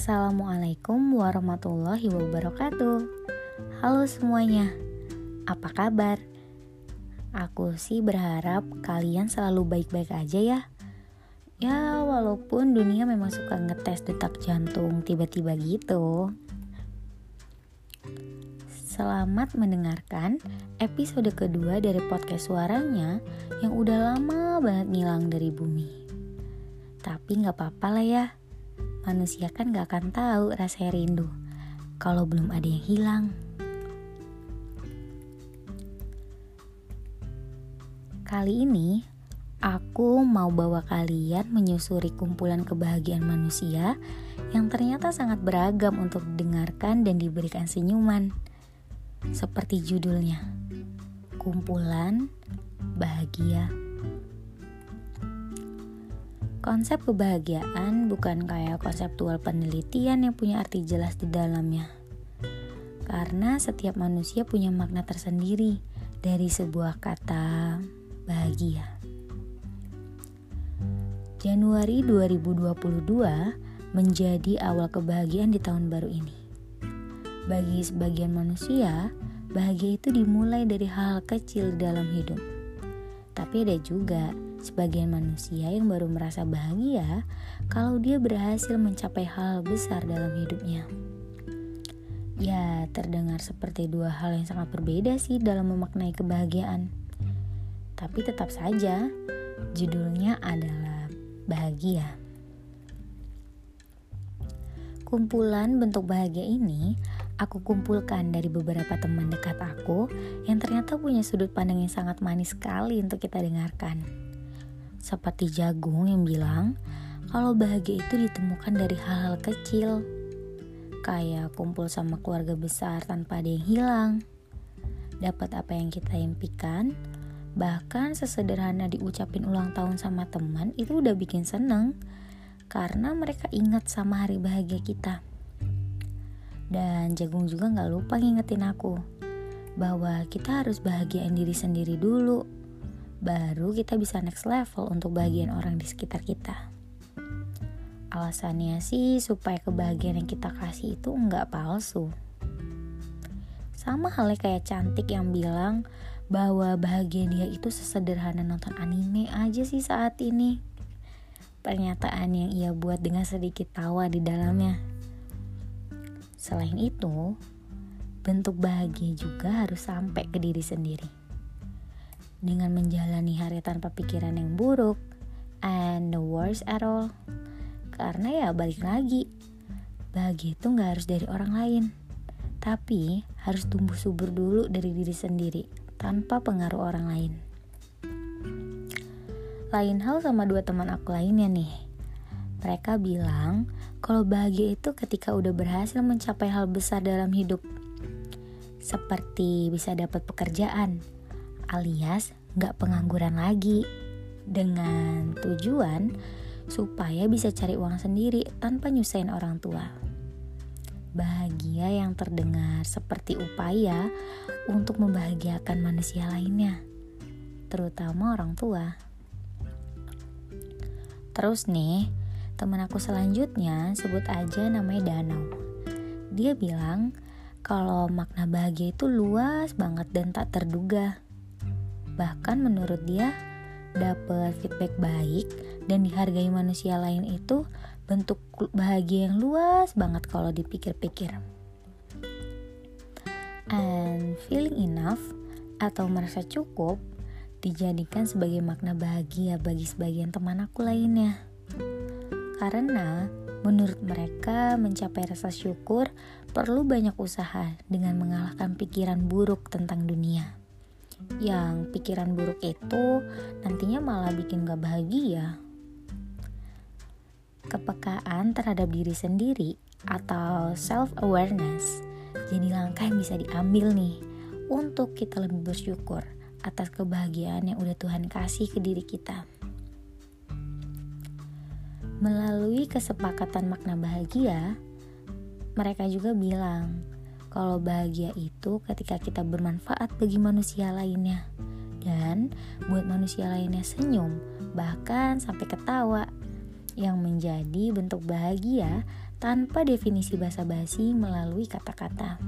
Assalamualaikum warahmatullahi wabarakatuh. Halo semuanya, apa kabar? Aku sih berharap kalian selalu baik-baik aja ya. Ya, walaupun dunia memang suka ngetes detak jantung tiba-tiba gitu. Selamat mendengarkan episode kedua dari podcast suaranya yang udah lama banget ngilang dari bumi. Tapi gak apa-apa lah ya, manusia kan gak akan tahu rasa rindu kalau belum ada yang hilang. Kali ini aku mau bawa kalian menyusuri kumpulan kebahagiaan manusia yang ternyata sangat beragam untuk didengarkan dan diberikan senyuman. Seperti judulnya, kumpulan bahagia. Konsep kebahagiaan bukan kayak konseptual penelitian yang punya arti jelas di dalamnya. Karena setiap manusia punya makna tersendiri dari sebuah kata bahagia. Januari 2022 menjadi awal kebahagiaan di tahun baru ini. Bagi sebagian manusia, bahagia itu dimulai dari hal, kecil dalam hidup. Tapi ada juga sebagian manusia yang baru merasa bahagia kalau dia berhasil mencapai hal besar dalam hidupnya. Ya, terdengar seperti dua hal yang sangat berbeda sih dalam memaknai kebahagiaan. Tapi tetap saja, judulnya adalah bahagia. Kumpulan bentuk bahagia ini aku kumpulkan dari beberapa teman dekat aku yang ternyata punya sudut pandang yang sangat manis sekali untuk kita dengarkan. Seperti jagung yang bilang, kalau bahagia itu ditemukan dari hal-hal kecil, kayak kumpul sama keluarga besar tanpa ada yang hilang, dapat apa yang kita impikan, bahkan sesederhana diucapin ulang tahun sama teman itu udah bikin seneng. Karena mereka ingat sama hari bahagia kita. Dan Jagung juga gak lupa ngingetin aku bahwa kita harus bahagiain diri sendiri dulu baru kita bisa next level untuk bagian orang di sekitar kita. Alasannya sih supaya kebahagiaan yang kita kasih itu nggak palsu. Sama halnya kayak cantik yang bilang bahwa bahagia dia itu sesederhana nonton anime aja sih saat ini. Pernyataan yang ia buat dengan sedikit tawa di dalamnya. Selain itu, bentuk bahagia juga harus sampai ke diri sendiri dengan menjalani hari tanpa pikiran yang buruk and the worst at all. Karena ya balik lagi, bahagia itu nggak harus dari orang lain, tapi harus tumbuh subur dulu dari diri sendiri tanpa pengaruh orang lain. Lain hal sama dua teman aku lainnya nih. Mereka bilang kalau bahagia itu ketika udah berhasil mencapai hal besar dalam hidup. Seperti bisa dapat pekerjaan, alias gak pengangguran lagi dengan tujuan supaya bisa cari uang sendiri tanpa nyusahin orang tua. Bahagia yang terdengar seperti upaya untuk membahagiakan manusia lainnya, terutama orang tua. Terus nih, teman aku selanjutnya sebut aja namanya Danau. Dia bilang kalau makna bahagia itu luas banget dan tak terduga Bahkan menurut dia, dapat feedback baik dan dihargai manusia lain itu bentuk bahagia yang luas banget kalau dipikir-pikir. And feeling enough atau merasa cukup dijadikan sebagai makna bahagia bagi sebagian teman aku lainnya. Karena menurut mereka mencapai rasa syukur perlu banyak usaha dengan mengalahkan pikiran buruk tentang dunia yang pikiran buruk itu nantinya malah bikin gak bahagia. Kepekaan terhadap diri sendiri atau self-awareness jadi langkah yang bisa diambil nih untuk kita lebih bersyukur atas kebahagiaan yang udah Tuhan kasih ke diri kita. Melalui kesepakatan makna bahagia, mereka juga bilang kalau bahagia itu ketika kita bermanfaat bagi manusia lainnya dan buat manusia lainnya senyum, bahkan sampai ketawa yang menjadi bentuk bahagia tanpa definisi basa-basi melalui kata-kata.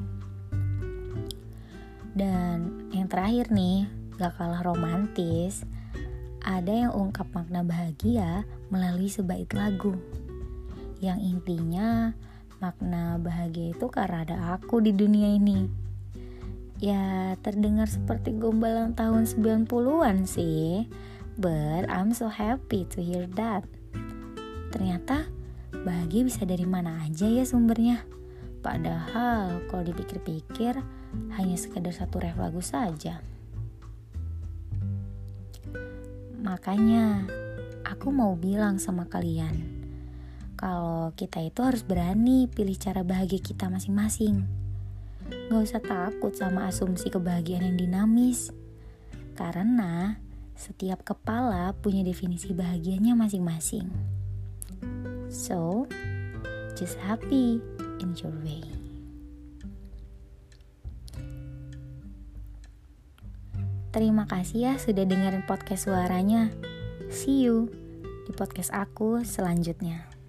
Dan yang terakhir nih, gak kalah romantis, ada yang ungkap makna bahagia melalui sebait lagu. Yang intinya, makna bahagia itu karena ada aku di dunia ini. Ya, terdengar seperti gombalan tahun 90-an sih. But I'm so happy to hear that. Ternyata bahagia bisa dari mana aja ya sumbernya. Padahal kalau dipikir-pikir hanya sekedar satu ref lagu saja. Makanya aku mau bilang sama kalian, kalau kita itu harus berani pilih cara bahagia kita masing-masing. Gak usah takut sama asumsi kebahagiaan yang dinamis, karena setiap kepala punya definisi bahagianya masing-masing. So, just happy in your way. Terima kasih ya sudah dengerin podcast suaranya. See you di podcast aku selanjutnya.